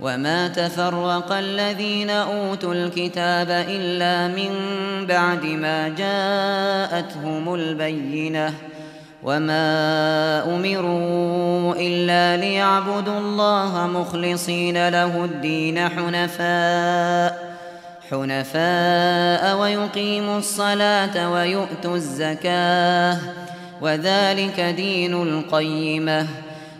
وما تفرق الذين أوتوا الكتاب إلا من بعد ما جاءتهم البينة وما أمروا إلا ليعبدوا الله مخلصين له الدين حنفاء حنفاء ويقيموا الصلاة ويؤتوا الزكاة وذلك دين القيمة